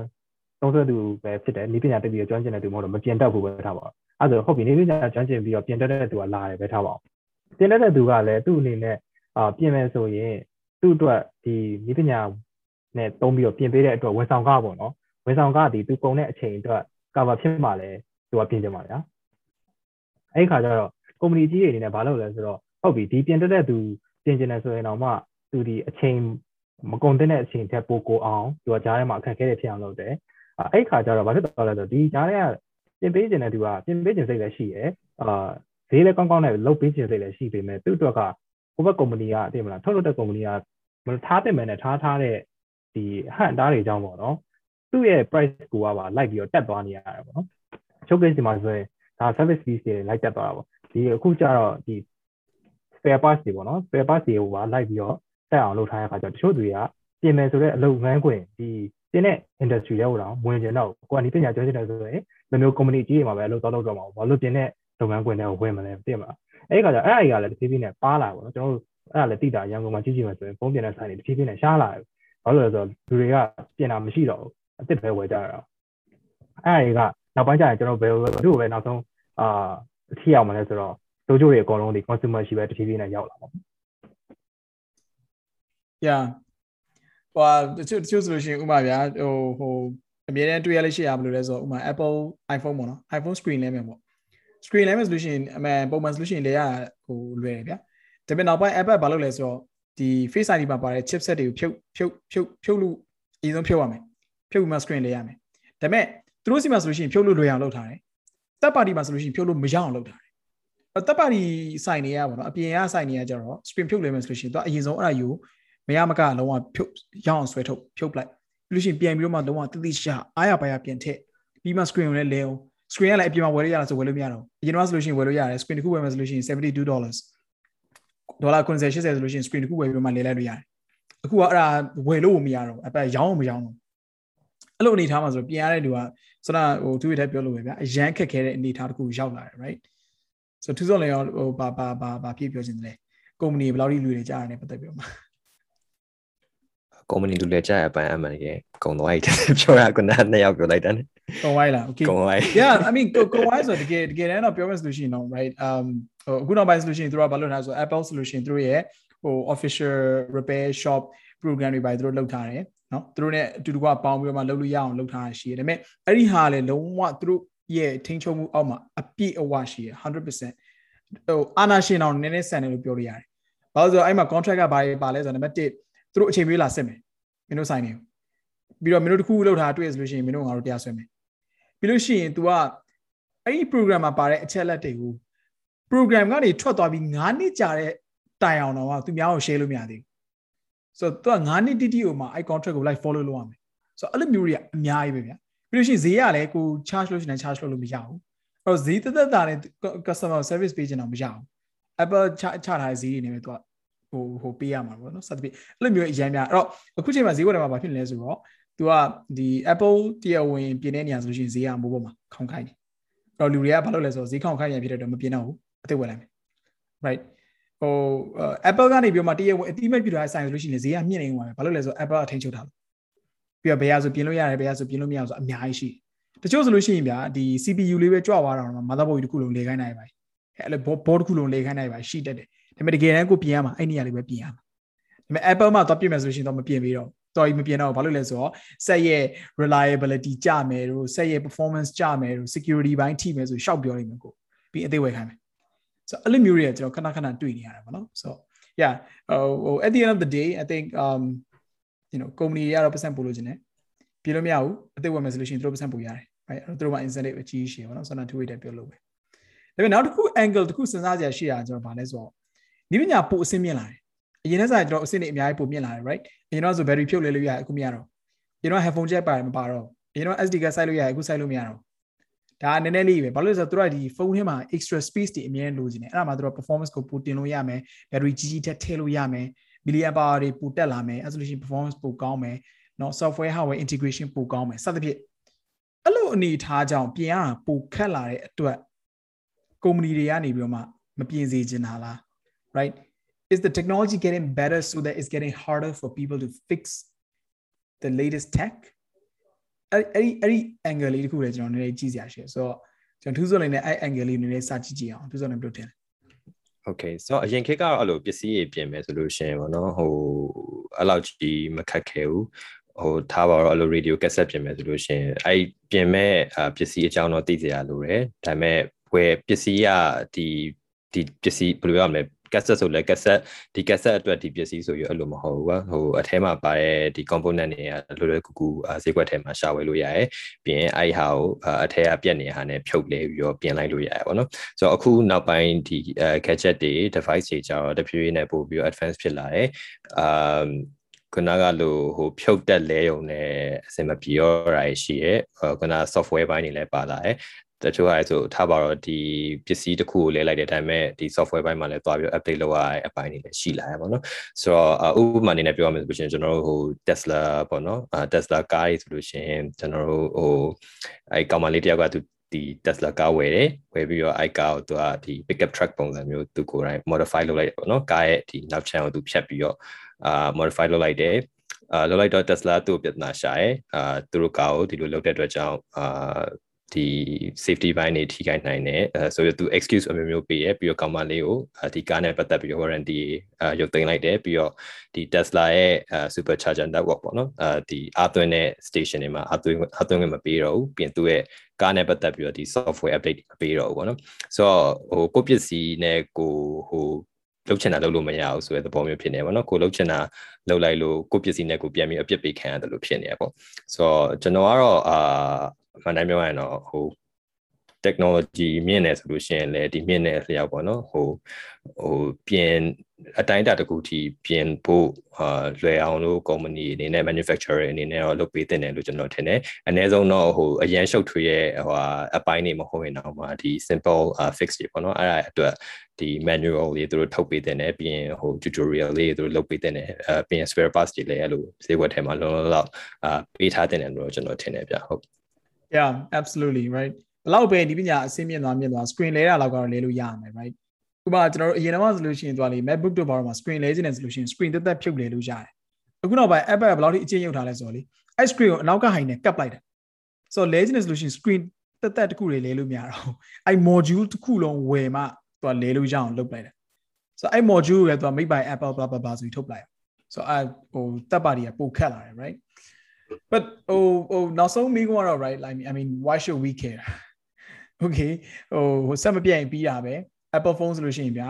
သုံးဆွဲသူပဲဖြစ်တယ်နေပညာတက်ပြီးတော့ကျွမ်းကျင်တဲ့သူမဟုတ်တော့မပြင်တတ်ဘူးပဲထားပါအဲ့ဒါဟုတ်ပြီနေပညာကျွမ်းကျင်ပြီးတော့ပြင်တတ်တဲ့သူကလာတယ်ပဲထားပါပြင်တတ်တဲ့သူကလည်းသူ့အနေနဲ့အာပြင်မယ်ဆိုရင်သူ့အတွက်ဒီနေပညာနဲ့သုံးပြီးတော့ပြင်ပေးတဲ့အတွက်ဝန်ဆောင်ကားပေါ့နော်ဝန်ဆောင်ကားဒီသူကုန်တဲ့အချိန်အတွက်ကာဗာဖြစ်မှလည်းသူကပြင်ကြပါဗျာအဲ့ဒီခါကျတော့ကုမ္ပဏီကြီးတွေအနေနဲ့ဘာလုပ်လဲဆိုတော့ဟုတ်ပြီဒီပြင်တတ်တဲ့သူပြင်ကျင်တယ်ဆိုရင်တော့မှသူဒီအချိန် မကုန်တဲ့အချိန်ထက်ပိုကိုအောင်သူကကြားထဲမှာအခက်အခဲတွေဖြစ်အောင်လုပ်တယ်အဲ့ခါကျတော့ဘာဖြစ်သွားလဲဆိုတော့ဒီကြားထဲကပြင်ပေးခြင်းတဲ့သူကပြင်ပေးခြင်းစိတ်လည်းရှိရယ်အာဈေးလည်းကောင်းကောင်းနဲ့လုပ်ပေးခြင်းစိတ်လည်းရှိပေမဲ့သူ့အတွက်ကဟိုဘက်ကုမ္ပဏီကသိမလားထုတ်လုပ်တဲ့ကုမ္ပဏီကမထားတဲ့မယ်နဲ့ထားထားတဲ့ဒီဟန်တားတွေအကြောင်းပေါ့နော်သူ့ရဲ့ price ကိုကပါလိုက်ပြီးတော့တက်သွားနေရတယ်ပေါ့နော် showcase ဒီမှာဆိုရင်ဒါ service fees တွေလိုက်တက်သွားတာပေါ့ဒီအခုကျတော့ဒီ spare parts တွေပေါ့နော် spare parts တွေကိုပါလိုက်ပြီးတော့ တက်အောင်လုပ်ထားတဲ့အခါကျတော့တချို့တွေကပြင်မယ်ဆိုတဲ့အလုပ်ငန်းခွင်ဒီတင်းတဲ့ industry တွေကိုတော့ဝင်ကျင်တော့ကိုကဒီပညာကျွမ်းကျင်တယ်ဆိုရင်ဒီမျိုး company ကြီးတွေမှာပဲအလုပ်တော့လုပ်တော့မှာဘာလို့ပြင်တဲ့လုပ်ငန်းခွင်တွေကိုဝင်မလဲသိမှာအဲ့ဒီခါကျအဲ့အရာကလည်းတစ်ဖြည်းဖြည်းနဲ့ပါလာပါတော့ကျွန်တော်တို့အဲ့ဒါလည်းတိတာရန်ကုန်မှာကြီးကြီးမှာဆိုရင်ဖုန်းပြင်တဲ့ဆိုင်တွေတစ်ဖြည်းဖြည်းနဲ့ရှားလာတယ်ဘာလို့လဲဆိုတော့လူတွေကပြင်တာမရှိတော့ဘူးအစ်စ်ပဲဝယ်ကြရအောင်အဲ့ဒီကနောက်ပိုင်းကျရင်ကျွန်တော်ဘယ်လိုတို့ပဲနောက်ဆုံးအာထိအောင်မလဲဆိုတော့တို့ကျိုးတွေအကုန်လုံးဒီ consumer ရှိပဲတစ်ဖြည်းဖြည်းနဲ့ရောက်လာပါ yeah ဟိုတချို့တချို့ဆိုလို့ရှိရင်ဥမာဗျာဟိုဟိုအမြဲတမ်းတွေ့ရလို့ရှိရဘယ်လိုလဲဆိုတော့ဥမာ Apple iPhone ပေါ့နော် iPhone screen လဲမယ်ပေါ့ screen လဲမယ်ဆိုလို့ရှိရင်အမှန်ပုံမှန်ဆိုလို့ရှိရင်လဲရဟိုလွယ်တယ်ဗျာဒါပေမဲ့နောက်ပိုင်း Apple ဘာလုပ်လဲဆိုတော့ဒီ Face ID မှာပါတဲ့ chipset တွေကိုဖြုတ်ဖြုတ်ဖြုတ်ဖြုတ်လို့အရင်ဆုံးဖြုတ်ရမယ်ဖြုတ်ပြီးမှ screen လဲရမယ်ဒါပေမဲ့သူတို့စီမှာဆိုလို့ရှိရင်ဖြုတ်လို့လွယ်အောင်လုပ်ထားတယ်တပ်ပါတီမှာဆိုလို့ရှိရင်ဖြုတ်လို့မရအောင်လုပ်ထားတယ်တပ်ပါတီစိုင်နေရပါတော့အပြင်ကစိုင်နေရကြတော့ screen ဖြုတ်လဲမယ်ဆိုလို့ရှိရင်သူကအရင်ဆုံးအဲ့ဒါယူ မရမကလုံးဝဖြုတ်ရအောင်ဆွဲထုတ်ဖြုတ်ပလိုက်ပြီးလို့ရှိရင်ပြန်ပြီးတော့မှလုံးဝတတိရှာအားရပါရပြန်ထည့်ပြီးမှ screen ကိုလည်းလဲအောင် screen ကလည်းအပြင်မှာဝယ်လို့ရတာဆိုဝယ်လို့မရတော့အရင်ကဆိုလို့ရှိရင်ဝယ်လို့ရတယ် screen တစ်ခုဝယ်မယ်ဆိုလို့ရှိရင်72 dollars ဒေါ်လာ90 80ဆိုလို့ရှိရင် screen တစ်ခုဝယ်ပြီးမှလဲလိုက်လို့ရတယ်အခုကအဲ့ဒါဝယ်လို့မရတော့အပရောင်းမရောင်းတော့အဲ့လိုအနေထားမှာဆိုပြင်ရတဲ့လူကစနဟိုသူ့ရဲ့ပြောလို့ပဲဗျာအရန်ခက်ခဲတဲ့အနေထားတစ်ခုရောက်လာတယ် right ဆိုသူစောလည်းဟိုဘာဘာဘာဘာဖြစ်ပြောချင်တယ်လဲကုမ္ပဏီဘယ်လောက်ထိလူတွေကြားရတယ်ပတ်သက်ပြီးတော့ ကုမ္ပဏီလူလည်းကြားရပန်းအမှန်ကြီးကုံသွားပြီပြောရကနနှစ်ယောက်ပြောလိုက်တယ်ကုံဝိုင်းလား okay ကုံဝိုင်း yeah i mean ကုံဝိုင်းဆိုတကယ်တကယ်တမ်းတော့ပြောမယ်ဆိုလို့ရှိရင်တော့ right um ဟိုအခုနောက်ပိုင်းဆိုလို့ရှိရင်သူတို့ကဘာလုပ်ထားဆို Apple solution သူတို့ရဲ့ဟို official repair shop program တွေပါသူတို့လုပ်ထားတယ်နော်သူတို့ ਨੇ အတူတူကပေါင်းပြီးတော့မှလုပ်လို့ရအောင်လုပ်ထားတာရှိတယ်ဒါပေမဲ့အဲ့ဒီဟာလည်းလုံးဝသူတို့ရဲ့ထိန်းချုပ်မှုအောက်မှာအပြည့်အဝရှိရ100%ဟိုအာနာရှင်အောင်နည်းနည်းဆန်တယ်လို့ပြောလို့ရတယ်။ဘာလို့ဆိုတော့အဲ့မှာ contract ကဘာတွေပါလဲဆိုတော့နံပါတ်1 သူတို့အချိန်ပေးလာစစ်မယ်မင်းတို့ဆိုင်နေပြီးတော့မင်းတို့တစ်ခုလောက်ထားတွေ့ရဆိုလို့ရှိရင်မင်းတို့ငါတို့တရားဆွဲမယ်ပြီးလို့ရှိရင် तू ကအဲ့ဒီ program မှာပါတဲ့အချက်လက်တွေကို program ကနေထွက်သွားပြီး9နှစ်ကြာတဲ့တိုင်အောင်တော့သူများကို share လို့မရသေးဘူးဆိုတော့ तू က9နှစ်တိတိဟိုမှာအဲ့ contract ကို like follow လုပ်ရမယ်ဆိုတော့အဲ့လိုမျိုးတွေကအများကြီးပဲဗျာပြီးလို့ရှိရင်ဈေးကလည်းကို charge လို့ရှိရင် charge လုပ်လို့မရဘူးအဲ့တော့ဈေးသက်သက်တာနဲ့ customer service ပေးချင်တော့မရဘူး Apple ချချထားတဲ့ဈေးတွေနဲ့ပဲ तू က ဟိုဟိုပေးရမှာပေါ့နော်စသဖြင့်အဲ့လိုမျိုးအရင်များအဲ့တော့အခုချိန်မှာဈေးဝယ်တယ်မှာဘာဖြစ်လဲဆိုတော့ तू ကဒီ Apple တရားဝင်ပြင်တဲ့နေရာဆိုလို့ရှိရင်ဈေးကမိုးပေါ်မှာခေါင်းခိုင်းတယ်အဲ့တော့လူတွေကဘာလုပ်လဲဆိုတော့ဈေးခေါင်းခိုင်းရဖြစ်တဲ့တော့မပြင်တော့ဘူးအသက်ဝယ်လိုက်မယ် right ဟို Apple ကနေပြီးမှတရားဝင်အတိမတ်ပြထားတဲ့ဆိုင်ဆိုလို့ရှိရင်ဈေးကမြင့်နေမှာပဲဘာလို့လဲဆိုတော့ Apple အထိန်ချုပ်ထားလို့ပြီးတော့ဘယ်ရဆိုပြင်လို့ရတယ်ဘယ်ရဆိုပြင်လို့မရအောင်ဆိုအများကြီးရှိတချို့ဆိုလို့ရှိရင်ဗျာဒီ CPU လေးပဲကြွသွားတာတော့ motherboard တစ်ခုလုံးလေခိုင်းနိုင်ပါအဲ့လို board တစ်ခုလုံးလေခိုင်းနိုင်ပါရှိတတ်တယ် ဒါပေမဲ့တကယ်တမ်းကိုပြင်ရမှာအဲ့နေရာလေးပဲပြင်ရမှာဒါပေမဲ့ Apple မှာတော့ပြင်မယ်ဆိုလို့ရှိရင်တော့မပြင်ပြီးတော့တော်ကြီးမပြင်တော့ဘာလို့လဲဆိုတော့ဆက်ရဲ့ reliability ကြမယ်တို့ဆက်ရဲ့ performance ကြမယ်တို့ security ဘိုင်းထိမယ်ဆိုရှောက်ပြောလိမ့်မယ်ကိုပြီးအသေးဝယ်ခိုင်းမယ်ဆိုအဲ့လိုမျိုးတွေကကျွန်တော်ခဏခဏတွေ့နေရတာပေါ့နော်ဆို yeah ဟို at the end of the day i think um you know company တွေကတော့ပတ်စံပို့လို့ခြင်းတယ်ပြင်လို့မရဘူးအသေးဝယ်မယ်ဆိုလို့ရှိရင်သူတို့ပတ်စံပို့ရတယ် right သူတို့မှာ incentive အကြီးရှိရပါတော့ဆိုတော့ two way တက်ပြောလို့ပဲဒါပေမဲ့နောက်တစ်ခု angle တစ်ခုစဉ်းစားကြရရှိတာကျွန်တော်ဗာလဲဆိုတော့ ဒီပညာပို့အဆင့်မြင့်လာတယ်အရင်ကစားကျွန်တော်အဆင့်တွေအများကြီးပို့မြင့်လာတယ် right အရင်တော့ဆို battery ဖြုတ်လဲလို့ရတယ်အခုမရတော့အရင်တော့ headphone jack ပါတယ်မပါတော့အရင်တော့ SD ကစိုက်လို့ရတယ်အခုစိုက်လို့မရတော့ဒါနည်းနည်းလေးပဲဘာလို့လဲဆိုတော့သူတို့ကဒီဖုန်းထဲမှာ extra space တွေအများကြီးလိုချင်တယ်အဲ့ဒါမှသူတို့ performance ကိုပိုတင်လို့ရမယ် battery ကြီးကြီးထက်ထည့်လို့ရမယ် milliamp hour တွေပိုတက်လာမယ် အဲ့ဆိုလို့ရှိရင် performance ပိုကောင်းမယ်เนาะ software hardware integration ပိုကောင်းမယ်စသဖြင့်အဲ့လိုအနေထားကြောင့်ပြင်ရတာပိုခက်လာတဲ့အတွက်ကုမ္ပဏီတွေကနေပြီးတော့မှမပြင်စေချင်တာလား right is the technology getting better so that it's getting harder for people to fix the latest tech အဲ့အဲ့အဲ့ဒီ angle လေးတခုလည်းကျွန်တော်နည်းနည်းကြည့်စရာရှိတယ်ဆိုတော့ကျွန်တော်ထူးစောနေနဲ့အဲ့ angle လေးနည်းနည်းစကြည့်ကြည့်အောင်ထူးစောနေဘယ်လိုထင်လဲ Okay ဆိုတော့အရင်ခေတ်ကတော့အဲ့လိုပစ္စည်းတွေပြင်မယ်ဆိုလို့ရှိရင်ပေါ့နော်ဟိုအဲ့လောက်ကြီးမခက်ခဲဘူးဟိုထားပါတော့အဲ့လို radio cassette ပြင်မယ်ဆိုလို့ရှိရင်အဲ့ပြင်မဲ့ပစ္စည်းအကြောင်းတော့သိစရာလိုတယ်ဒါပေမဲ့ဝယ်ပစ္စည်းကဒီဒီပစ္စည်းဘယ်လိုရမလဲ cassette ဆိုလဲ cassette ဒီ cassette အတွက်ဒီပစ္စည်းဆိုရအဲ့လိုမဟုတ်ဘူးကွာဟိုအထဲမှာပါတဲ့ဒီ component တွေကလွယ်လွယ်ကူကူဈေးကွက်ထဲမှာရှာဝယ်လို့ရတယ်ပြင်အဲ့ဟာကိုအထဲကပြက်နေတာနဲ့ဖြုတ်လဲပြီးတော့ပြင်လိုက်လို့ရတယ်ပေါ့နော်ဆိုတော့အခုနောက်ပိုင်းဒီ gadget တွေ device တွေကြတော့တဖြည်းဖြည်းနဲ့ပို့ပြီးတော့ advance ဖြစ်လာတယ်အာခုနကလိုဟိုဖြုတ်တက်လဲုံနဲ့အစင်မပြေရောတာရှိရဲခုန software ဘိုင်းတွေလည်းပါလာတယ် တချို့ဟာဆိုထားပါတော့ဒီပစ္စည်းတစ်ခုကိုလဲလိုက်တဲ့အတိုင်းပဲဒီ software ဘိုင်းမှာလည်းသွားပြီး update လုပ်ရတဲ့အပိုင်းတွေလည်းရှိလာရပါတော့ဆိုတော့ဥပမာအနေနဲ့ပြောရမယ်ဆိုလို့ရှိရင်ကျွန်တော်တို့ဟို Tesla ပေါ့နော် Tesla ကားကြီးဆိုလို့ရှိရင်ကျွန်တော်တို့ဟိုအဲကောင်မလေးတယောက်ကသူဒီ Tesla ကားဝယ်တယ်ဝယ်ပြီးတော့အဲကားကိုသူကဒီ pickup truck ပုံစံမျိုးသူကိုယ်တိုင် modify လုပ်လိုက်တယ်ပေါ့နော်ကားရဲ့ဒီနောက်ချမ်းကိုသူဖြတ်ပြီးတော့အာ modify လုပ်လိုက်တယ်အာလောက်လိုက်တော့ Tesla သူ့ပြဿနာရှာရဲအာသူတို့ကားကိုဒီလိုလုပ်တဲ့အတွက်ကြောင့်အာ ဒီ safety ဘိုင်းတွေထိခိုက်နိုင်တယ်အဲဆိုရသူ excuse အမျိုးမျိုးပေးရပြီးတော့ကောင်မလေးကိုဒီကားနဲ့ပတ်သက်ပြီးတော့ warranty အာရုပ်သိမ်းလိုက်တယ်ပြီးတော့ဒီ Tesla ရဲ့ supercharger network ပေါ့နော်အဲဒီအသွင်းတဲ့ station တွေမှာအသွင်းအသွင်းမပေးတော့ဘူးပြင်သူ့ရဲ့ကားနဲ့ပတ်သက်ပြီးတော့ဒီ software update မပေးတော့ဘူးပေါ့နော်ဆိုတော့ဟိုကိုပစ္စည်းနဲ့ကိုဟိုလုတ်ချင်တာလုတ်လို့မရဘူးဆိုတဲ့သဘောမျိုးဖြစ်နေပါတော့ကိုလုတ်ချင်တာလုတ်လိုက်လို့ကိုပစ္စည်းနဲ့ကိုပြန်ပြီးအပြစ်ပေးခံရတယ်လို့ဖြစ်နေရပေါ့ဆိုတော့ကျွန်တော်ကတော့အာ မှန်တိုင်းပြောရရင်တော့ဟို technology မြင့်နေဆိုလို့ရှိရင်လည်းဒီမြင့်နေလျောက်ပေါ့နော်ဟိုဟိုပြင်အတိုင်းအတာတစ်ခုထိပြင်ဖို့အာလွယ်အောင်လို့ company အနေနဲ့ manufacturer အနေနဲ့တော့လုပ်ပေးတင်တယ်လို့ကျွန်တော်ထင်တယ်အနည်းဆုံးတော့ဟိုအရန်ရှုပ်ထွေးရဲ့ဟိုအပိုင်းတွေမဟုတ်ရင်တော့မှဒီ simple fix တွေပေါ့နော်အဲ့ဒါအတွက်ဒီ manual လေးသူတို့ထုတ်ပေးတင်တယ်ပြီးရင်ဟို tutorial လေးသူတို့လုပ်ပေးတင်တယ်အဲပြီးရင် spare parts တွေလည်းအဲ့လိုဈေးကွက်ထဲမှာလုံးလုံးလောက်အာပေးထားတင်တယ်လို့ကျွန်တော်ထင်တယ်ဗျဟုတ် yeah absolutely right ဘလောက်ပဲဒီပညာအဆင့်မြင့်သွားမြင့်သွား screen လဲတာလောက်ကတော့လဲလို့ရမယ် right ဥပမာကျွန်တော်တို့အရင်တော့ဆိုလို့ရှိရင်သွားလေ MacBook တို့ဘာလို့မှာ screen လဲခြင်းနဲ့ဆိုလို့ရှိရင် screen တက်တက်ဖြုတ်လဲလို့ရတယ်အခုနောက်ပိုင်း Apple ကဘလောက်ထိအချင်းရုပ်ထားလဲဆိုတော့လေအဲ့ screen ကိုအနောက်ကဟိုင်နဲ့ကပ်လိုက်တာဆိုတော့လဲခြင်းနဲ့ဆိုလို့ရှိရင် screen တက်တက်တခုတွေလဲလို့မရတော့အဲ့ module တစ်ခုလုံးဝယ်မှသူကလဲလို့ရအောင်လုပ်လိုက်တယ်ဆိုတော့အဲ့ module ကိုလည်းသူက made by Apple blah blah blah ဆိုပြီးထုတ်လိုက်ဆိုတော့အဲ့ဟိုတက်ပါတွေကပိုခက်လာတယ် right but ဟိုဟိုနောက်ဆုံးမိကုန်းကတော့ right like I mean why should we care okay ဟိုဟိုဆက်မပြတ်ရင်ပြီးတာပဲ Apple phone ဆိုလို့ရှိရင်ဗျာ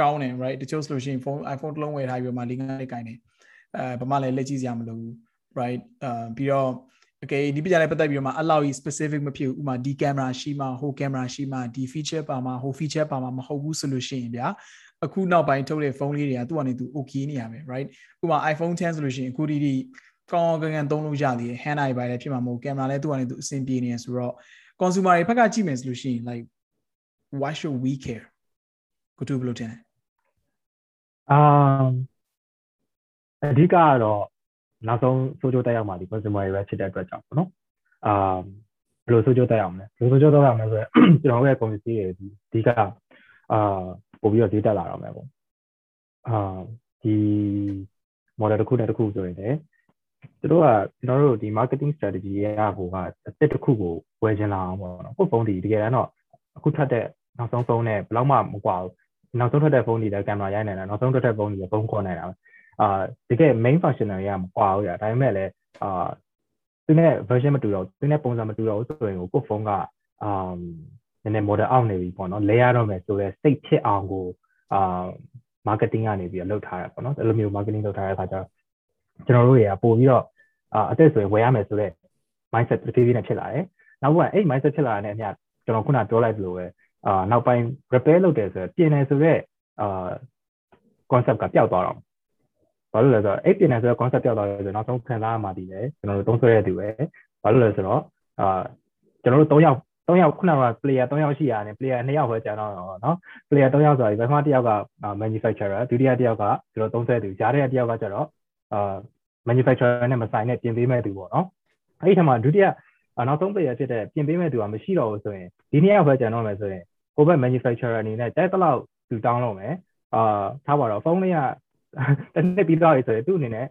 ကောင်းတယ် right တချို့ဆိုလို့ရှိရင် phone iPhone တစ်လုံးဝယ်ထားပြီးတော့မှလေးငါးလေးကိုင်နေအဲဘာမှလည်းလက်ကြည့်စရာမလိုဘူး right အာပြီးတော့ okay ဒီပညာနဲ့ပတ်သက်ပြီးတော့မှအလောက်ကြီး specific မဖြစ်ဘူးဥမာဒီ camera ရှိမှဟို camera ရှိမှဒီ feature ပါမှဟို feature ပါမှမဟုတ်ဘူးဆိုလို့ရှိရင်ဗျာအခုနောက်ပိုင်းထုတ်တဲ့ဖုန်းလေးတွေကသူ့အနေနဲ့သူ okay နေရမယ် right ဥပမာ iPhone 10ဆိုလို့ရှိရင်အခုဒီဒီ ကောင်းကောင်းကန်ကန်သုံးလို့ရသေးတယ် hand eye ပိုင်းလည်းဖြစ်မှာမဟုတ် camera လည်းသူ့အနေနဲ့သူအဆင်ပြေနေရဆိုတော့ consumer တွေဘက်ကကြည့်မယ်ဆိုလို့ရှိရင် like why should we care ကိုတူဘယ်လိုထင်လဲ um အဓိကကတော့နောက်ဆုံးဆိုးကျိုးတက်ရောက်မှာဒီ consumer တွေပဲဖြစ်တဲ့အတွက်ကြောင့်ပေါ့နော်။ um ဘယ်လိုဆိုးကျိုးတက်ရောက်မလဲ။ဘယ်လိုဆိုးကျိုးတက်ရောက်မလဲဆိုတော့ကျွန်တော်တို့ရဲ့ကုန်ပစ္စည်းတွေဒီအဓိကအာပို့ပြီးတော့ဈေးတက်လာတော့မယ်ပေါ့။အာဒီ model တစ်ခုနဲ့တစ်ခုဆိုရင်လည်း သူတို့ကကျွန်တော်တို့ဒီ marketing strategy ရဟိုကအသစ်တစ်ခုကိုဝယ်ချင်လာအောင်ပေါ့နော်။ကိုယ်ဖုန်းဒီတကယ်တမ်းတော့အခုထွက်တဲ့နောက်ဆုံးဖုန်းနဲ့ဘယ်လောက်မှမကွာဘူး။နောက်ဆုံးထွက်တဲ့ဖုန်းတွေလည်းကင်မရာရိုက်နေတာနောက်ဆုံးထွက်တဲ့ဖုန်းတွေလည်းဖုန်းခေါ်နေတာအာတကယ် main functional ရမကွာဘူးရဒါပေမဲ့လည်းအာသူနဲ့ version မတူတော့သူနဲ့ပုံစံမတူတော့ဘူးဆိုရင်ကိုကိုဖုန်းကအာနည်းနည်း model အောက်နေပြီပေါ့နော်လဲရတော့မယ်ဆိုတော့စိတ်ဖြစ်အောင်ကိုအာ marketing ကနေပြီးတော့လုပ်ထားရပေါ့နော်အဲ့လိုမျိုး marketing လုပ်ထားတဲ့အခါကျတော့ ကျွန်တော်တို့တွေကပို့ပြီးတော့အာအသက်ဆိုရင်ဝယ်ရမယ်ဆိုတော့ mindset တစ်ပြေးပြေးနဲ့ဖြစ်လာတယ်နောက်ကအဲ့ mindset ဖြစ်လာတဲ့အမြကျွန်တော်ခုနပြောလိုက်သလိုပဲအာနောက်ပိုင်း repair လုပ်တယ်ဆိုတော့ပြင်တယ်ဆိုတော့အာ concept ကပျောက်သွားတော့ဘာလို့လဲဆိုတော့အဲ့ပြင်တယ်ဆိုတော့ concept ပျောက်သွားတယ်ဆိုတော့နောက်ဆုံးခံစားရမှာဒီလေကျွန်တော်တို့သုံးဆွဲရတဲ့သူပဲဘာလို့လဲဆိုတော့အာကျွန်တော်တို့၃ယောက်၃ယောက်ခုနက player ၃ယောက်ရှိရတယ် player 2ယောက်ပဲကျန်တော့တော့เนาะ player 3ယောက်ဆိုတာဒီဘက်မှတစ်ယောက်က manufacturer ဒုတိယတစ်ယောက်ကကျွန်တော်သုံးဆွဲသူကြားတဲ့တစ်ယောက်ကကျတော့ အာ manufacturer နဲ့မဆိုင်တဲ့ပြင်ပေးမဲ့သူပေါ့နော်အဲ့ဒီထက်မှဒုတိယနောက်ဆုံး player ဖြစ်တဲ့ပြင်ပေးမဲ့သူကမရှိတော့ဘူးဆိုရင်ဒီနှစ်ယောက်ပဲကျန်တော့မယ်ဆိုရင်ဟိုဘက် manufacturer အနေနဲ့တိုက်တလောက်သူတောင်းတော့မယ်အာထားပါတော့ဖုန်းလေးကတစ်နှစ်ပြီးတော့ရေဆိုရင်သူ့အနေနဲ့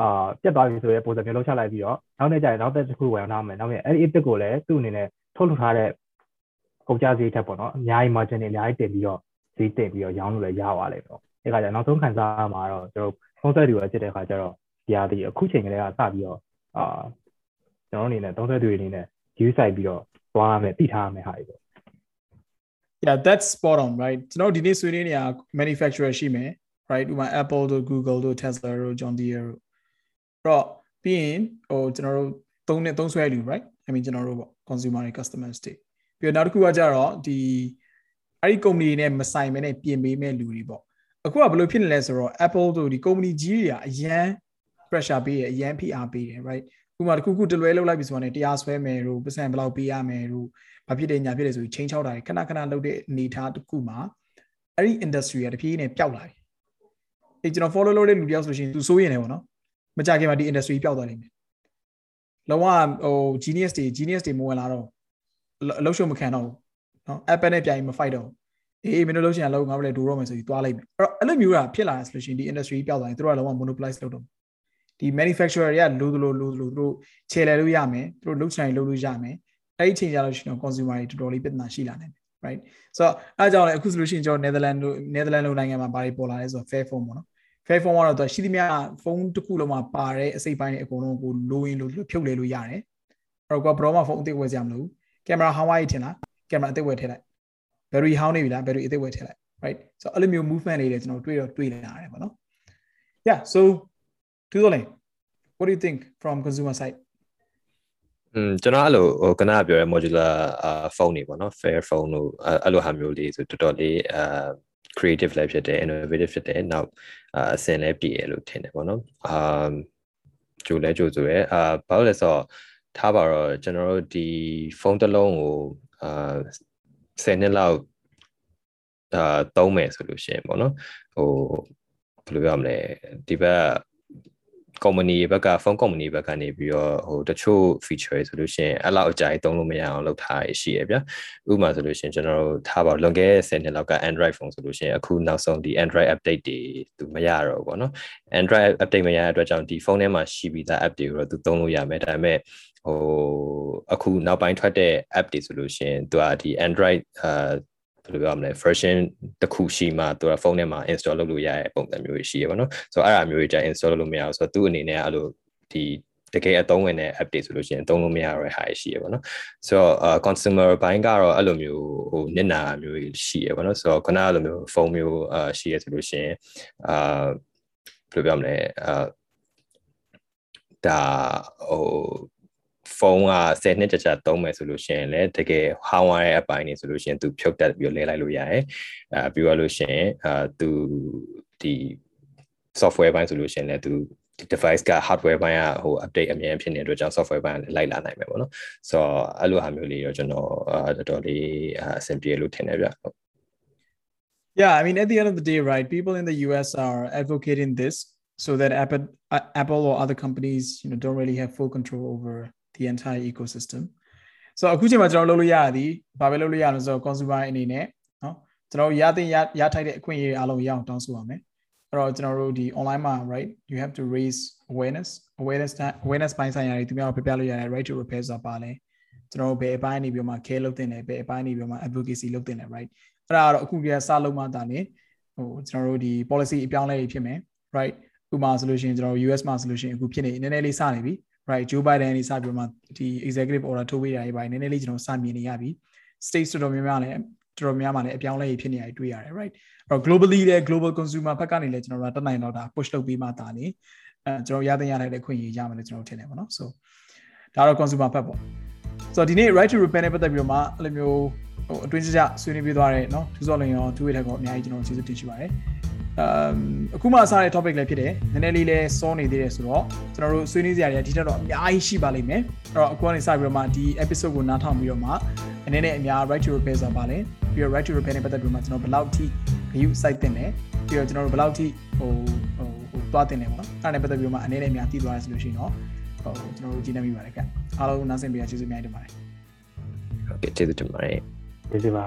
အာပြတ်သွားပြီဆိုရဲပုံစံမျိုးလောက်ချလိုက်ပြီးတော့နောက်နေ့ကျရင်နောက်သက်တစ်ခုဝင်အောင်မယ်နောက်နေ့အဲ့ဒီအစ်စ်ကိုလည်းသူ့အနေနဲ့ထုတ်လုပ်ထားတဲ့ကုန်ကြစည်ထက်ပေါ့နော်အများကြီး margin တွေအများကြီးတင်ပြီးတော့ဈေးတင်ပြီးတော့ရောင်းလို့လည်းရပါလိမ့်တော့အဲ့ခါကျနောက်ဆုံးခံစားမှာတော့ကျွန်တော် ဖုန်းဆက်တွေပဲဖြစ်တဲ့ခါကျတော့ဒီဟာဒီအခုချိန်ကလေးကစပြီးတော့အာကျွန်တော်အနေနဲ့သုံးဆက်တွေအနေနဲ့ use ဆိုင်ပြီးတော့သွားရမယ်သိထားရမယ်ဟာတွေပေါ့ Yeah that's spot on right ကျွန်တော်ဒီနေ့ဆွေးနွေးနေတာ manufacturer ရှိမယ် right ဥပမာ Apple တို့ Google တို့ Tesla တို့ John Deere တို့တော့ပြီးရင်ဟိုကျွန်တော်တို့သုံးနဲ့သုံးဆွဲလူ right I mean ကျွန်တော်တို့ပေါ့ consumer တွေ customers တွေပြီးတော့နောက်တစ်ခုကကြတော့ဒီအဲ့ဒီ company နဲ့မဆိုင်မဲနဲ့ပြင်ပေးမဲ့လူတွေပေါ့ အခုကဘယ်လိုဖြစ်နေလဲဆိုတော့ Apple တို့ဒီ company ကြီးတွေကအရန် pressure ပေးတယ်အရန် PR ပေးတယ် right ဥပမာတစ်ခုခုတလွဲလောက်လိုက်ပြီဆိုတော့တရားစွဲမယ်တို့ပတ်စံဘယ်လောက်ပေးရမယ်တို့ဘာဖြစ်တယ်ညာဖြစ်တယ်ဆိုပြီးချင်းချောက်တာခဏခဏလုပ်တဲ့အနေထားတစ်ခုမှာအဲ့ဒီ industry ကတဖြည်းဖြည်းနဲ့ပျောက်လာပြီအေးကျွန်တော် follow လုပ်တဲ့လူတယောက်ဆိုရှင်သူစိုးရင်လည်းပေါ့နော်မကြခင်မှာဒီ industry ပျောက်သွားနိုင်တယ်လောကဟို genius တွေ genius တွေမဝင်လာတော့အလုပ်ရှုံမခံတော့ဘူးနော် Apple နဲ့ပြိုင်မ fight တော့ အေးမင်းတို့လုပ်ချင်ရလို့ငါတို့လည်းဒူတော့မယ်ဆိုပြီးသွားလိုက်မယ်အဲ့တော့အဲ့လိုမျိုးကဖြစ်လာဆိုလို့ရှိရင်ဒီ industry ပျောက်သွားရင်တို့ကလောက monopolize လုပ်တော့ဒီ manufacturer တွေကလိုလိုလိုလိုတို့ခြေလှယ်လို့ရမယ်တို့လုပ်ချင်လုပ်လို့ရမယ်အဲ့ဒီချိန်ကြလို့ရှိရင် consumer တွေတော်တော်လေးပြဿနာရှိလာနိုင်တယ် right ဆိုတော့အဲကြောင့်လည်းအခုဆိုလို့ရှိရင်ကျွန်တော် Netherlands တို့ Netherlands လိုနိုင်ငံမှာဘာတွေပေါ်လာလဲဆိုတော့ Fairphone ပေါ့နော် Fairphone ကတော့သူရှိသမျှဖုန်းတစ်ခုလုံးမှာပါတဲ့အစိပ်ပိုင်းတွေအကုန်လုံးကိုလိုရင်းလို့ဖြုတ်လဲလို့ရတယ်အဲ့တော့ကဘရောမဖုန်းအသစ်ဝယ်ကြမလို့ကင်မရာဟောင်းဝိုင်းထင်လားကင်မရာအသစ်ဝယ်ထည့်လိုက် battery ဟောင်းနေပြီလား battery အသစ်ဝယ်ထည့်လိုက် right ဆိုတော့အဲ့လိုမျိုး movement တွေလည်းကျွန်တော်တွေ့တော့တွေ့လာရတယ်ပေါ့နော် yeah so သူတို့လည်း what do you think from consumer side อืมကျွန်တော်အဲ့လိုဟိုကနပြောရဲ modular အာဖုန်းတွေပေါ့နော် fair phone တို့အဲ့လိုဟာမျိုးလေးဆိုတော်တော်လေးအာ creative လည်းဖြစ်တယ် innovative ဖြစ်တယ်နောက်အဆင်လည်းပြည့်ရလို့ထင်တယ်ပေါ့နော်အာကြိုလဲကြိုဆိုရဲအာဘာလို့လဲဆိုတော့ထားပါတော့ကျွန်တော်တို့ဒီဖုန်းတစ်လုံးကိုအာ 10နှစ်လောက်အာသုံးမယ်ဆိုလို့ရှိရင်ပေါ့နော်ဟိုဘယ်လိုပြောမလဲဒီဘက် company ဘက်က phone company ဘက်ကနေပြီးတော့ဟိုတချို့ feature ဆိုလို့ရှိရင်အဲ့လောက်အကြိုက်သုံးလို့မရအောင်လုပ်ထားရရှိရဗျာဥပမာဆိုလို့ရှိရင်ကျွန်တော်တို့ထားပါလွန်ခဲ့တဲ့10နှစ်လောက်က Android phone ဆိုလို့ရှိရင်အခုနောက်ဆုံးဒီ Android update တွေသူမရတော့ဘူးပေါ့နော် Android update မရတဲ့အတွက်ကြောင့်ဒီဖုန်းထဲမှာရှိပြီးသား app တွေကိုတော့သူသုံးလို့ရမယ်ဒါပေမဲ့ ဟိုအခုနောက်ပိုင်းထွက်တဲ့ app တွေဆိုလို့ရှိရင်သူကဒီ Android အာဘယ်လိုပြောမလဲ version တစ်ခုရှိမှသူကဖုန်းထဲမှာ install လုပ်လို့ရတဲ့ပုံစံမျိုးရှိရပါတော့ဆိုတော့အဲ့ဒါမျိုးကြီးကြာ install လုပ်လို့မရဘူးဆိုတော့သူ့အနေနဲ့အဲ့လိုဒီတကယ်အသုံးဝင်တဲ့ update ဆိုလို့ရှိရင်သုံးလို့မရရတဲ့ဟာရှိရပါတော့ဆိုတော့ consumer ဘိုင်းကတော့အဲ့လိုမျိုးဟိုနစ်နာမျိုးရှိရပါတော့ဆိုတော့ခုနကလိုမျိုးဖုန်းမျိုးအာရှိရဆိုလို့ရှိရင်အာဘယ်လိုပြောမလဲအာဒါဟို ဖုန်းက10နှစ်ကြာကြာသုံးမယ်ဆိုလို့ရှိရင်လည်းတကယ်ဟောင်းရတဲ့အပိုင်းနေဆိုလို့ရှိရင်သူဖြုတ်တက်ပြီးလဲလိုက်လို့ရတယ်အဲပြီးတော့လို့ရှိရင်အာသူဒီ software ဘိုင်းဆိုလို့ရှိရင်လည်းသူဒီ device က hardware ဘိုင်းကဟို update အမြဲဖြစ်နေတဲ့အတွက်ကြောင့် software ဘိုင်းကလည်းလိုက်လာနိုင်မယ်ပေါ့နော်ဆိုတော့အဲ့လိုဟာမျိုးလေးတော့ကျွန်တော်အာတော်တော်လေးအဆင်ပြေလို့ထင်တယ်ဗျ Yeah, I mean, at the end of the day, right? People in the U.S. are advocating this so that Apple, uh, Apple or other companies, you know, don't really have full control over the entire ecosystem. So အခုချိန်မှာကျွန်တော်လုပ်လို့ရသည်ဘာပဲလုပ်လို့ရလဲဆိုတော့ consumer အနေနဲ့เนาะကျွန်တော်ရတဲ့ရရထိုက်တဲ့အခွင့်အရေးအားလုံးရအောင်တောင်းဆိုပါမယ်အဲ့တော့ကျွန်တော်တို့ဒီ online မှာ right you have to raise awareness awareness awareness ပိုင်းဆိုင်ရာတွေသူများပြပြလို့ရတယ် right to repair ဆိုတာပါလဲကျွန်တော်တို့ဘယ်အပိုင်းနေပြီးမှ care လုပ်တင်တယ်ဘယ်အပိုင်းနေပြီးမှ advocacy လုပ်တင်တယ် right အဲ့ဒါကတော့အခုကစလုံးမှတာနေဟိုကျွန်တော်တို့ဒီ policy အပြောင်းလဲတွေဖြစ်မယ် right ဥပမာဆိုလို့ရှိရင်ကျွန်တော် US မှာဆိုလို့ရှိရင်အခုဖြစ်နေနည်းနည်းလေးစနေပြီ right Joe Biden နေစပြီးမှဒီ executive order ထုတ်ပေးတာတွေပိုင်းနည်းနည်းလေးကျွန်တော်စမြင်နေရပြီ states တော်တော်များများလည်းတော်တော်များများလည်းအပြောင်းလဲတွေဖြစ်နေရတယ်တွေ့ရတယ် right အဲ့တော့ globally လည်း global consumer ဘက်ကနေလည်းကျွန်တော်တို့တက်နိုင်တော့တာ push လုပ်ပေးမှတာနေအဲကျွန်တော်ရတဲ့ရတဲ့အခွင့်အရေးရမယ်လို့ကျွန်တော်ထင်တယ်ပေါ့နော် so ဒါတော့ consumer ဘက်ပေါ့ so ဒီနေ့ right to repair နဲ့ပတ်သက်ပြီးတော့မှအဲ့လိုမျိုးဟိုအတွင်းကျကျဆွေးနွေးပြသွားတယ်เนาะသူစောလင်ရောသူ့ရဲ့ထက်ကောအများကြီးကျွန်တော်ကျေးဇူးတင်ရှိပါတယ် အမ်အခုမှစတဲ့ topic လည်းဖြစ်တယ်နည်းနည်းလေးလည်းစောနေသေးတယ်ဆိုတော့ကျွန်တော်တို့ဆွေးနွေးစရာတွေဒီထက်တော့အများကြီးရှိပါလိမ့်မယ်အဲ့တော့အခုကနေစပြီးတော့မှဒီ episode ကိုနားထောင်ပြီးတော့မှအနေနဲ့အများ right to repair ဆိုတာပါလဲပြီးတော့ right to repair နဲ့ပတ်သက်ပြီးတော့မှကျွန်တော်ဘယ်လောက်ထိ view site တင်တယ်ပြီးတော့ကျွန်တော်တို့ဘယ်လောက်ထိဟိုဟိုဟိုသွားတင်တယ်ပေါ့နော်အဲ့ဒါနဲ့ပတ်သက်ပြီးတော့မှအနေနဲ့အများသိသွားရဆိုလို့ရှိရင်တော့ဟိုကျွန်တော်တို့ကြည့်နေမိပါတယ်ခင်အားလုံးနားဆင်ပေးရကျေးဇူးအများကြီးတင်ပါတယ်ဟုတ်ကဲ့ကျေးဇူးတင်ပါတယ်ကျေးဇူးပါ